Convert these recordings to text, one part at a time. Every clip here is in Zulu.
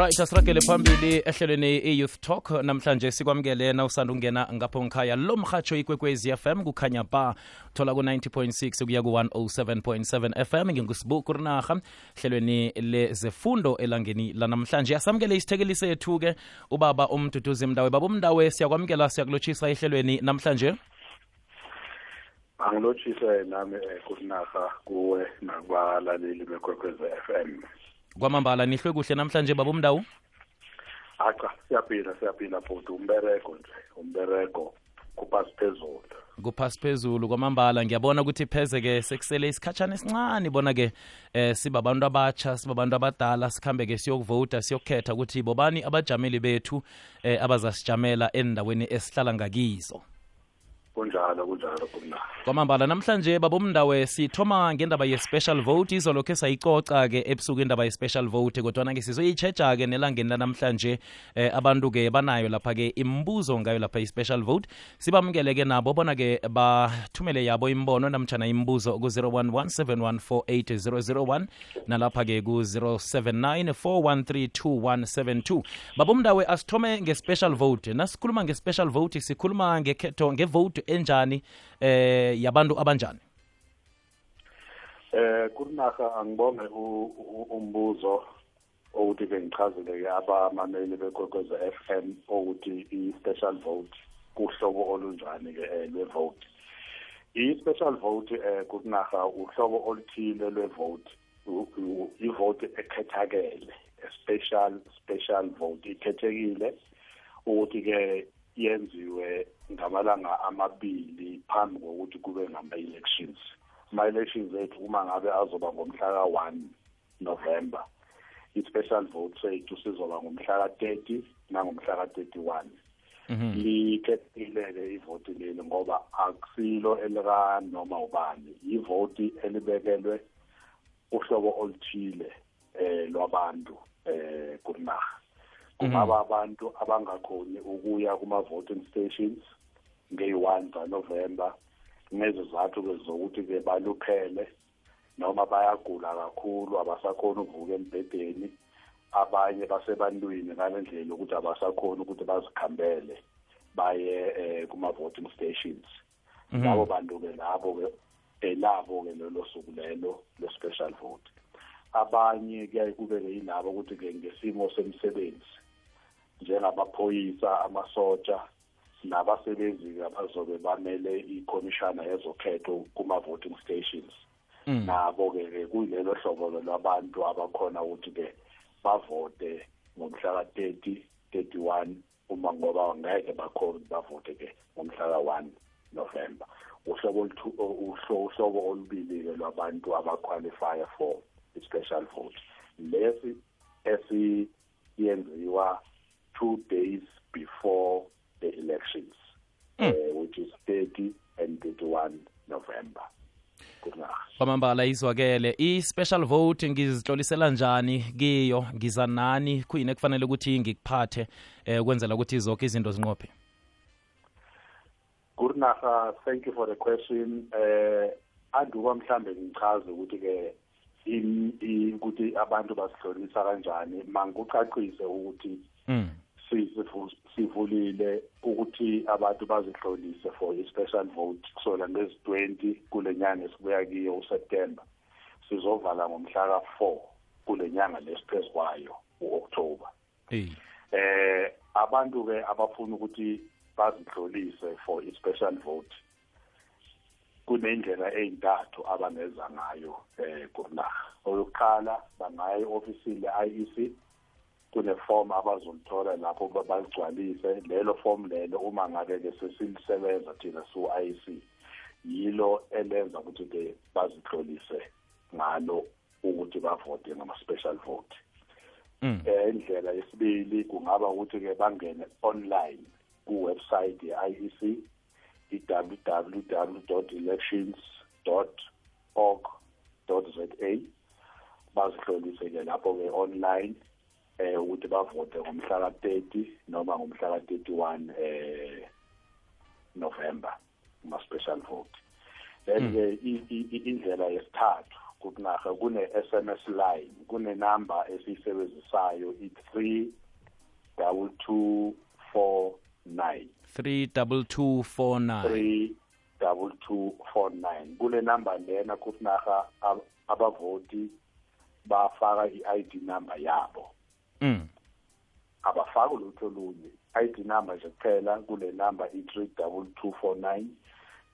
right asirakele phambili ehlelweni i-youth talk namhlanje sikwamukele na usanda ukungena ngapho ngikhaya. Lo mhatsho ikwekwezi fm kukhanya ba thola ku-90.6 kuya ku-107.7 fm ngingusibuku rinarha hlelweni lezefundo elangeni lanamhlanje. Asamukele isithekeli sethu-ke ubaba umduduzi mdawe baba umndawe siyakwamukela siyakulotshisa ehlelweni namhlanje? Angilotshise nami kurinaha kusinarha kuwe nakubalaleli bekwekwezi FM kwamambala nihlwe kuhle namhlanje baba umndawu acha siyaphila siyaphila bhuti. Umbereko nje umbereko kuphasi phezulu. Kuphasi phezulu kwamambala. Ngiyabona ukuthi pheze-ke sekusele isikhatshana esincane bona-ke eh sibabantu abatsha sibabantu abadala sikhambe-ke siyokuvota siyokukhetha ukuthi bobani abajameli bethu eh abazasijamela endaweni esihlala ngakizo kunjalo kunjalo kumna kwamambala namhlanje babomndawe sithoma ngendaba ye-special vote. Izolokhe sayicoca-ke ebusuku indaba ye-special vote kodwana-ke sizoyitsheja-ke nelangeni lanamhlanje eh, abantu-ke banayo lapha-ke imibuzo ngayo lapha i-special vote. Sibamukele-ke nabo bona-ke bathumele yabo imbono namtshana imibuzo ku-011 nalapha-ke ku-079 4132172 babomndawe asithome nge-special vote. Nasikhuluma nge-special vote sikhuluma ngekhetho ngevote enjani eh yabantu abanjani? Eh kunaha angibonge u- u- umbuzo ukuthi ke ngichazele ke abamameli bekwekwezi FM ukuthi i-special vote kuhlobo olunjani ke eh, lwe-vote. I-special vote eh kunaha uhlobo oluthile lwe-vote. U- u- i-vote ekhethakele a special special vote ikhethekile. Ukuthi ke yenziwe ngamalanga amabili phambi kokuthi kube ngama-elections ama-elections ethu uma ngabe azoba ngomhla ka-one november i-special vote sethu sizoba ngomhla ka-thirty nangomhla ka-thirty-one. Likhethekile-ke ivoti leli ngoba akusilo elika noma ubani. Ivoti elibekelwe uhlobo oluthile eh lwabantu eh kunaha kungaba abantu abangakhoni ukuya kuma-voting stations ngeyi-one kanovemba ngezizathu ke zokuthi-ke baluphele noma bayagula kakhulu abasakhoni ukuvuka embhedeni. Abanye basebantwini ngale ndlela yokuthi abasakhoni ukuthi bazikhambele baye eh, kuma-voting stations. Labo bantu-ke labo-ke elabo-ke lelo suku lelo le-special vote. Abanye kuyaye kube-ke yilabo ukuthi-ke ngesimo semsebenzi njengabaphoyisa amasotsha nabasebenzi-ke abazobe bamele ikhomishana yezokhetho kuma-voting stations. Nabo-ke ke kuyilelo hlobo lwabantu abakhona ukuthi-ke bavote ngomhla ka-thirty thirty-one uma ngoba ngeke bakhona bavote-ke ngomhla ka-one november. Uhlobo uhlobo olubili-ke lwabantu abaqualifya for i-special vote. Lesi esiyenziwa two days before the elections mm. uh, which is 30 and 31 november kwamambala izwakele i-special vote ngizihlolisela njani kiyo ngiza nani kuyini ekufanele ukuthi ngikuphathe eh ukwenzela ukuthi zonke izinto zinqophe Gurnaha, thank you for the question. Eh anduba mhlambe ngichaze ukuthi ke in in- ukuthi abantu basihlonisa kanjani mangikucacise ukuthi mm. sizivu- sivulile ukuthi abantu bazihlolise for i-special vote. Kusona ngezi 20 kule nyanga esibuya kiyo uSeptember sizovala ngomhla ka4 kule nyanga lesiphezu kwayo uOctober. Eh abantu ke abafuna ukuthi bazihlolise for i-special vote kunendlela eyintathu abangeza ngayo eh kunaha oyokuqala bangaya e-ofisini le-IEC kuneform abazolithola lapho ba- baligcwalise. Lelo form lelo uma ngabe-ke sesilisebenza thina siwu-IEC yilo elenza ukuthi-ke bazihlolise ngalo ukuthi bavote ngama-special vote. Eh indlela yesibili kungaba ukuthi ke bangene online ku website ye IEC www.elections.org.za bazihlolise ke lapho ke online eh ukuthi bavote ngomhla ka30 noma ngomhla ka31 eh November kuma special vote. Then i- i- i- indlela yesithathu kunaha kune SMS line kune number esiyisebenzisayo i3 double two four nine. 32249 three double two four nine. Kule number lena kunaha abavoti bafaka i-ID number yabo. Mm. Abafaki lutho lunye ID number nje kuphela kule number i-three double two four nine.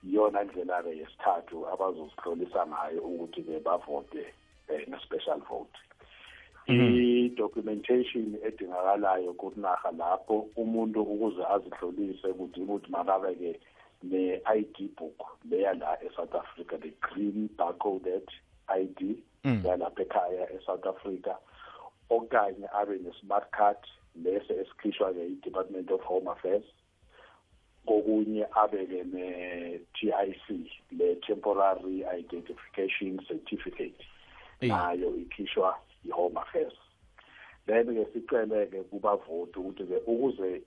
Iyona ndlela-ke yesithathu abazozihlolisa ngayo ukuthi-ke bavote um ne-special vote. I-documentation edingakalayo kunaha lapho umuntu ukuze azihlolise kudinga ukuthi makabe-ke ne-ID book leya la e-South Africa the green barcoded ID Mm. yalapha ekhaya e-South Africa okanye abe ne-smart card lese esikhishwa-ke i-Department of Home Affairs kokunye abe-ke ne-TIC le temporary identification certificate Eh. nayo ikhishwa i-Home Affairs then-ke sicele-ke kubavoti ukuthi-ke ukuze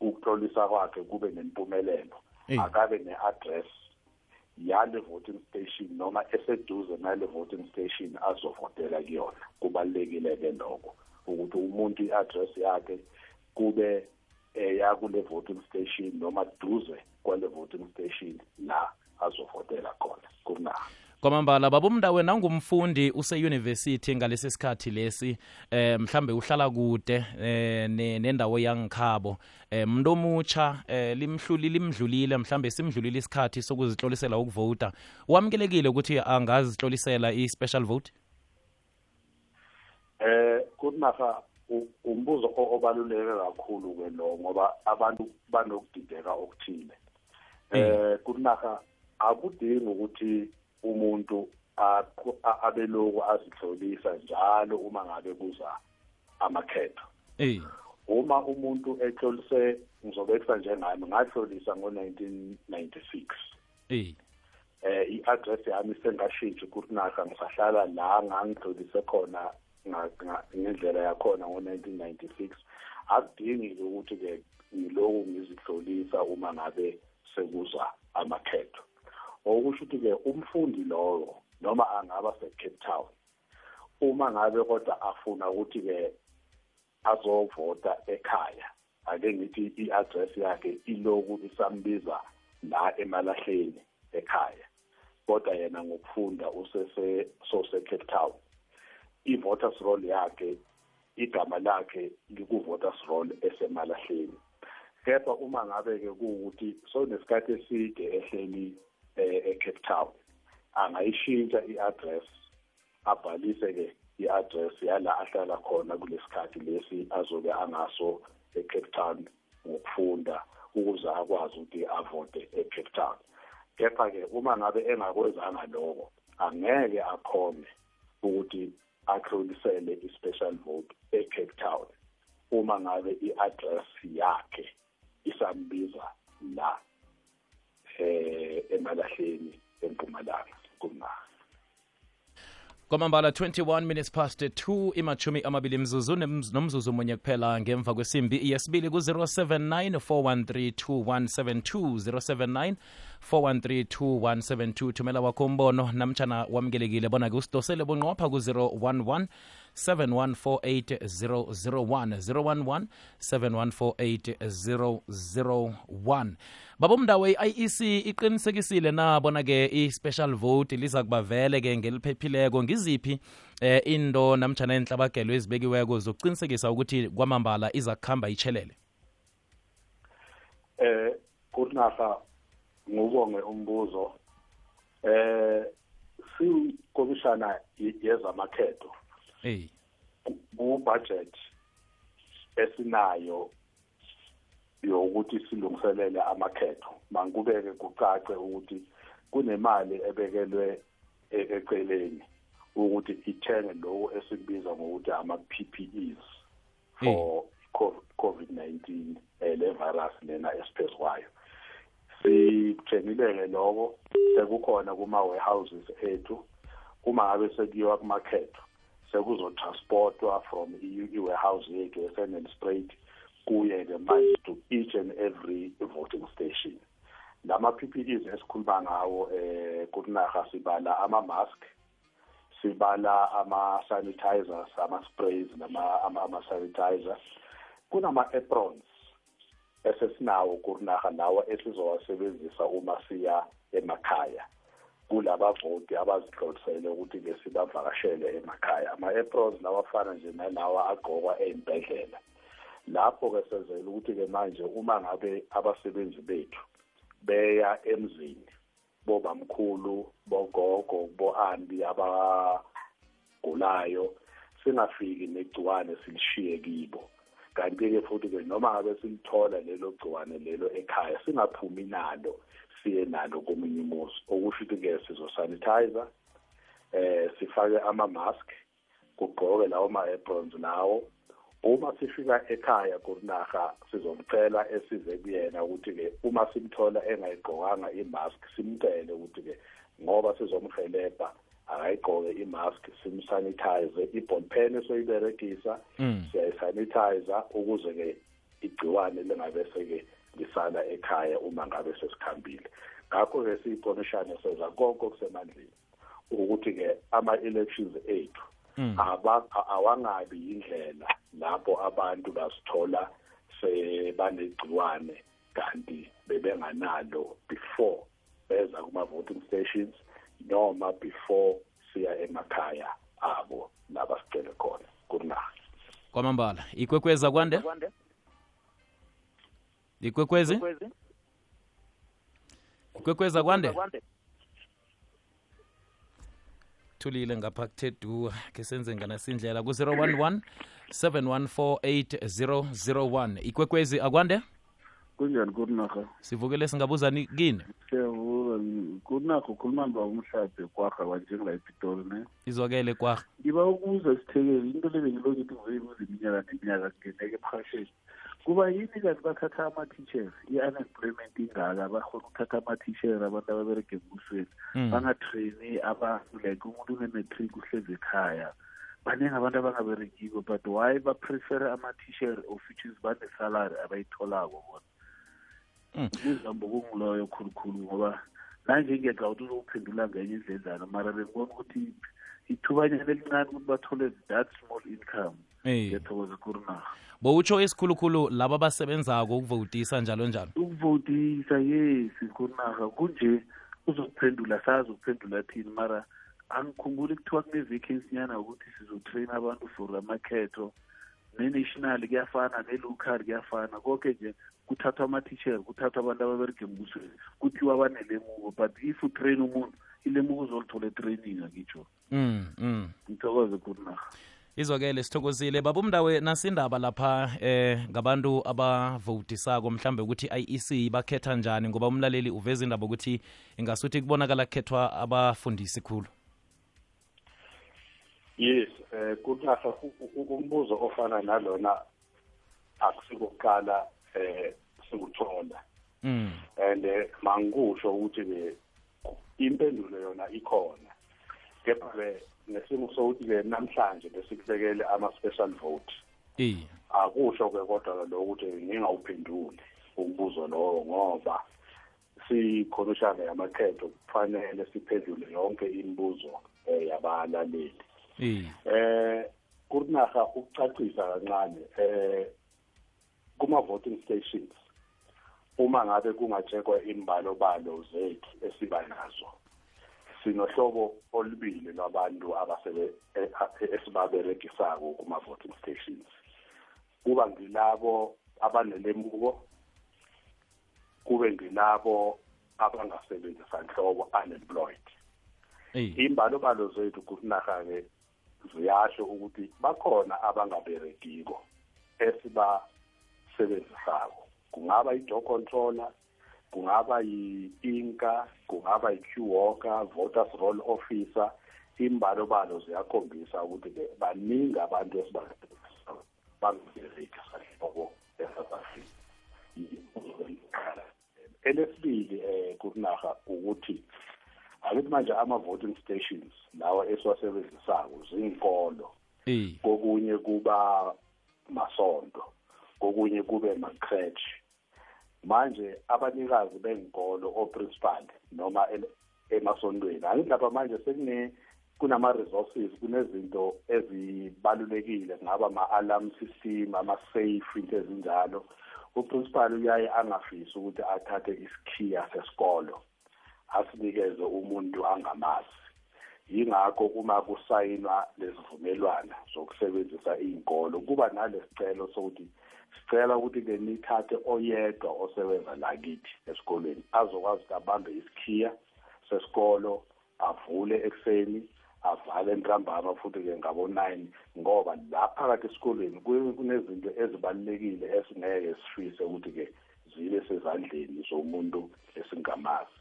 ukuhlolisa kwakhe kube nempumelelo Eh. akabe ne-address yale voting station noma eseduze nale voting station azovotela kuyona. Kubalulekile-ke lokho ukuthi umuntu i-address yakhe kube eya kule voting station noma duze kwale voting station la azovotela khona. Kunaha kwamambala babomndawe nangumfundi useyunivesithi ngalesi sikhathi lesi eh mhlambe uhlala kude eh ne- nendawo yangikhabo eh muntu omutsha eh limhluli limdlulile mhlambe simdlulile isikhathi sokuzihlolisela ukuvota. Wamukelekile ukuthi angazihlolisela i-special vote? Eh kunaha u- umbuzo obaluleke kakhulu ke lo ngoba abantu banokudideka okuthile. Eh kunaha akudingi ukuthi umuntu abeloku azihlolisa njalo uma ngabe kuza amakhetho. Eh uma umuntu ehlolise ngizobekisa njengami ngahlolisa ngo-1996 eh eh i-address yami sengashintshi ukuthi naka ngisahlala la ngangidlulise khona ngendlela yakhona ngo-1996 akudingi-ke ukuthi-ke ngilokhu ngizihlolisa uma ngabe sekuzwa amakhetho. Okusho ukuthi-ke umfundi loyo noma angaba se-cape town uma ngabe kodwa afuna ukuthi-ke azovota ekhaya ake ngithi i-address yakhe iloku isambiza la emalahleni ekhaya kodwa yena ngokufunda usese sose Cape Town i-voters roll yakhe igama lakhe liku-voters roll esemalahleni. Kepha uma ngabe-ke kuwukuthi sonesikhathi eside ehleli eh, e-Cape Town. Angayishintsha i-address abhalise-ke i-address yala ahlala khona kulesikhathi lesi azobe angaso e-Cape Town ngokufunda ukuze akwazi ukuthi avote e-Cape Town. Kepha-ke uma ngabe engakwezanga lokho angeke akhone ukuthi athlolisele i-special vote e-Cape Town. Uma ngabe i-address yakhe isambiza la. Eh emalahleni empumalanga kumnaha kwamambala 21 minutes past 2 imachumi amabili mzuzu nomzuzu munye kuphela ngemva kwesimbi yesibili ku-079 413 413 thumela wakho umbono namtshana wamukelekile bona-ke usidosele bunqopha ku-011 7148001 011 7148001 babomndawo i-iec iqinisekisile na bona-ke i-special vote liza kuba vele-ke ngeliphephileko ngiziphi eh into namtshana inhlabagelo ezibekiweko zokuqinisekisa ukuthi kwamambala iza kuhamba itshelele eh kunaha ngubonge umbuzo. Eh sikomishana yezamakhetho. Eyi ku-budget esinayo yokuthi silungiselele amakhetho mangikubeke kucace ukuthi kunemali ebekelwe e- eceleni ukuthi ithenge lokho esikubiza ngokuthi ama-PPEs for COVID-19 eh, le virus lena esiphezu kwayo sithenile-ke lokho sekukhona kuma-warehouses ethu uma ngabe sekuyiwa kumakhetho sekuzotransportwa from i- i-warehouse yethu esenelspruit kuye-ke manje to each and every voting station lama-PPEs esikhuluma ngawo eh kunaha sibala ama-mask sibala ama-sanitizers ama-sprays ama-sanitizer kunama-aprons esesinawo kurinaha lawa esizowasebenzisa uma siya emakhaya. Kulaba voti abazihlolisele ukuthi-ke sibavakashele emakhaya. Ama-aprons lawa afana nje nalawa agqokwa ey'mbedlela. Lapho-ke sezele ukuthi-ke manje uma ngabe abasebenzi bethu beya emzini bobamkhulu bogogo bo-anti abagulayo singafiki negciwane silishiye kibo. Kanti-ke futhi-ke noma ngabe silithola lelo gciwane lelo ekhaya singaphumi nalo siye nalo komunye umuzi. Okusho ukuthi-ke sizosanitizer eh sifake ama-mask kugqoke lawo ma-aprons lawo. Uma sifika ekhaya kurinaha sizomcela esize kuyena ukuthi-ke uma simthola engayigqokanga imask simcele ukuthi-ke ngoba sizomhelebha akayigqoke imask simsanitize i-ball pen esoyiberegisa siyayisanitizer ukuze-ke igciwane lingabese-ke lisala ekhaya uma ngabe sesikhambile. Ngakho-ke siyikhomishane seza konke okusemandleni ukuthi-ke ama-elections ethu awangabi yindlela lapho abantu basithola sebanegciwane kanti bebenganalo before beza kuma-voting stations. Noma before siya emakhaya abo nabasicele khona. Kunaha kwamambala ikwekwezi akwande? Ikwekwezi? Ikwekwezi. Akwande? Thulile ngapha kuthe du ke senze nganasindlela ku-011 7148001 ikwekwezi akwande kunjani kurinaha sivukele singabuzani kini? Siyavuka kurinaha ukhuluma mba umhlaphe kwarha wanjengela epitori ne? Izwakele kwarha ngiba ukuza sithekele into le bengilokithi ngizoyibuza iminyaka neminyaka ngeneke ephasheni kuba yini kanti bathatha ama-teachers? I-unemployment ingaka bakhona ukuthatha ama-teacher abantu ababerege embusweni bangatraini abantu like umuntu une-matric uhlezi ekhaya. Baningi abantu abangaberekiko but why baprefere ama-teacher of which is banesalary abayitholako bona umzambo kungiloyo khulukhulu ngoba nanje ngiyadla ukuthi uzokuphendula ngenye indledlana mara bengibona ukuthi ithubanyana elincane ukuthi bathole that small income ngiyathokoza kurinaha bowutsho esikhulukhulu laba abasebenzako ukuvotisa njalo njalo. Ukuvotisa yes kurinaha kunje uzokuphendula sazi ukuphendula thini mara angikhumbuli kuthiwa kune-vacancy nyana ukuthi sizotrain abantu for amakhetho ne-national kuyafana ne-local kuyafana. Konke nje kuthathwa ama-teacher kuthathwa abantu ababerege embusweni kuthiwa banelemuko. But if utrain umuntu ilemuko uzolithola etraining akitsho mm, mm. ngithokoze kurinaha izwakele sithokozile. Baba umndawe nasindaba lapha eh ngabantu abavotisako mhlambe ukuthi i-IEC bakhetha njani ngoba umlaleli uveza indaba ukuthi ingasuthi kubonakala kukhethwa abafundisi khulu yes eh kunasa umbuzo ofana nalona akusikokuqala eh sikuthola mm. And mangikusho ukuthi ke impendulo yona ikhona. Kepha ke nesimo sokuthi ke namhlanje besikubekele ama special vote. Eh akusho ke kodwa lo ukuthi ngingawuphenduli umbuzo lowo ngoba sikhomishana yamakhetho kufanele siphendule yonke imibuzo eh yabalaleli. Eh eh kurinaha ukucacisa kancane eh kuma voting stations uma ngabe kungatshekwa imbalo balo zethu esiba nazo sinohlobo olubili lwabantu abasebe esibaberegisako kuma voting stations. Kuba ngilabo abanelemuko kube ngilabo abangasebenzisa nhlobo unemployed. Eh imbalo balo zethu kunaha ke ziyasho ukuthi bakhona abangaberegiko esibasebenzisako kungaba i-door controller kungaba yi-inka kungaba yi-q walker voters roll officer. Imbalo balo ziyakhombisa ukuthi-ke baningi abantu bangabereki sahloko e-south africa elesibili um kurinaha ukuthi akuthi manje ama-voting stations lawa esiwasebenzisako zinkolo. Kokunye kuba masonto kokunye kube ma-crèche manje abanikazi benkolo oprincipal noma emasontweni angithi lapha manje sekune kunama-resources kunezinto ezibalulekile kungaba ama-alarm system ama-safe into ezinjalo. Uprincipal uyaye angafisi ukuthi athathe isikhiya sesikolo. Asinikeze umuntu angamazi. Yingakho uma kusayinwa lesivumelwana sokusebenzisa iy'nkolo kuba nalesicelo sokuthi sicela ukuthi-ke nithathe oyedwa osebenza lakithi esikolweni azokwazi ukuthi abambe isikhiya sesikolo avule ekuseni avale ntambama futhi-ke ngabo-nine ngoba la phakathi esikolweni kunezinto ezibalulekile esingeke sifise ukuthi-ke zibe sezandleni zomuntu esingamazi.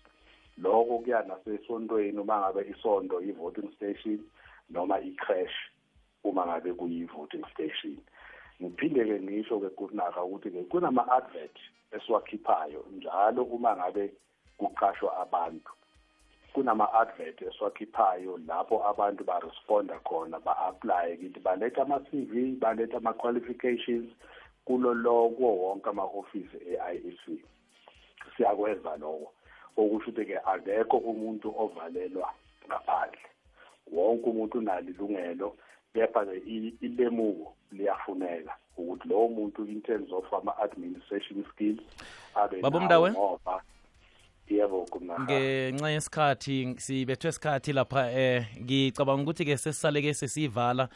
Lokho kuya nasesontweni uma ngabe isonto i-voting station noma i-crash uma ngabe kuyi-voting station. Ngiphinde-ke ngisho-ke kunaka ukuthi-ke kunama-advert esiwakhiphayo njalo uma ngabe kuqashwa abantu. Kunama-advert esiwakhiphayo lapho abantu ba-responda khona ba-aplaye kithi baletha ama-cv baletha ama-qualifications kulo lo kuwo wonke ama-ofisi e-iec siyakwenza lokho. Okusho ukuthi-ke akekho umuntu ovalelwa ngaphandle. Wonke umuntu unalo ilungelo kepha-ke ilemuko liyafuneka ukuthi lowo muntu in terms of ama-administration skills abe ngoba yebo ngenxa yesikhathi sibethwe isikhathi lapha eh ngicabanga ukuthi-ke sesisaleke sesiyivala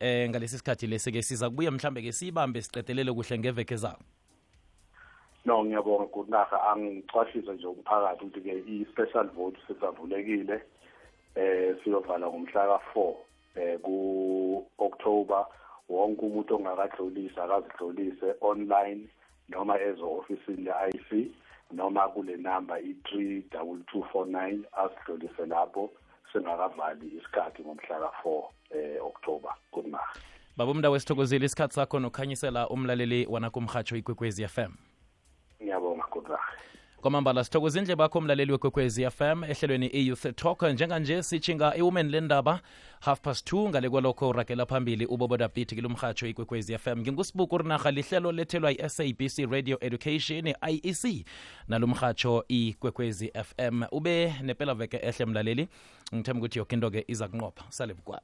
eh ngalesi sikhathi lesi-ke siza kubuya mhlambe ke siyibambe siqedelele kuhle ngeveke zabo. No ngiyabonga kunaha angicwashise nje umphakathi ukuthi-ke i-special vote sisavulekile eh siyovala ngomhla ka-four eh ku-october. Wonke umuntu ongakadlulisi akazidlulise online noma ezo-ofisini le-ic noma kule two four nine asidlulise lapho singakavali isikhathi ngomhla ka-four eh october. Kunaha babomdawo sithokozile isikhathi sakho nokukhanyisela umlaleli wanakho umhatsho ikwekwezi fm kwamambala sithokoza indle bakho umlaleli wekwekwezi fm ehlelweni i-youth talk. Njenganje sitshinga iwomen lendaba half past 2 ngale kwalokho uragela phambili uboboda beat kilo mhatsho ikwekwezi fm ngingusibuku rinarha lihlelo lethelwa i-sabc radio education iec nalo mhatsho ikwekwezi fm ube nepelaveke ehle mlaleli. Ngithemba ukuthi yoke into-ke iza kunqopha. Sale bukwala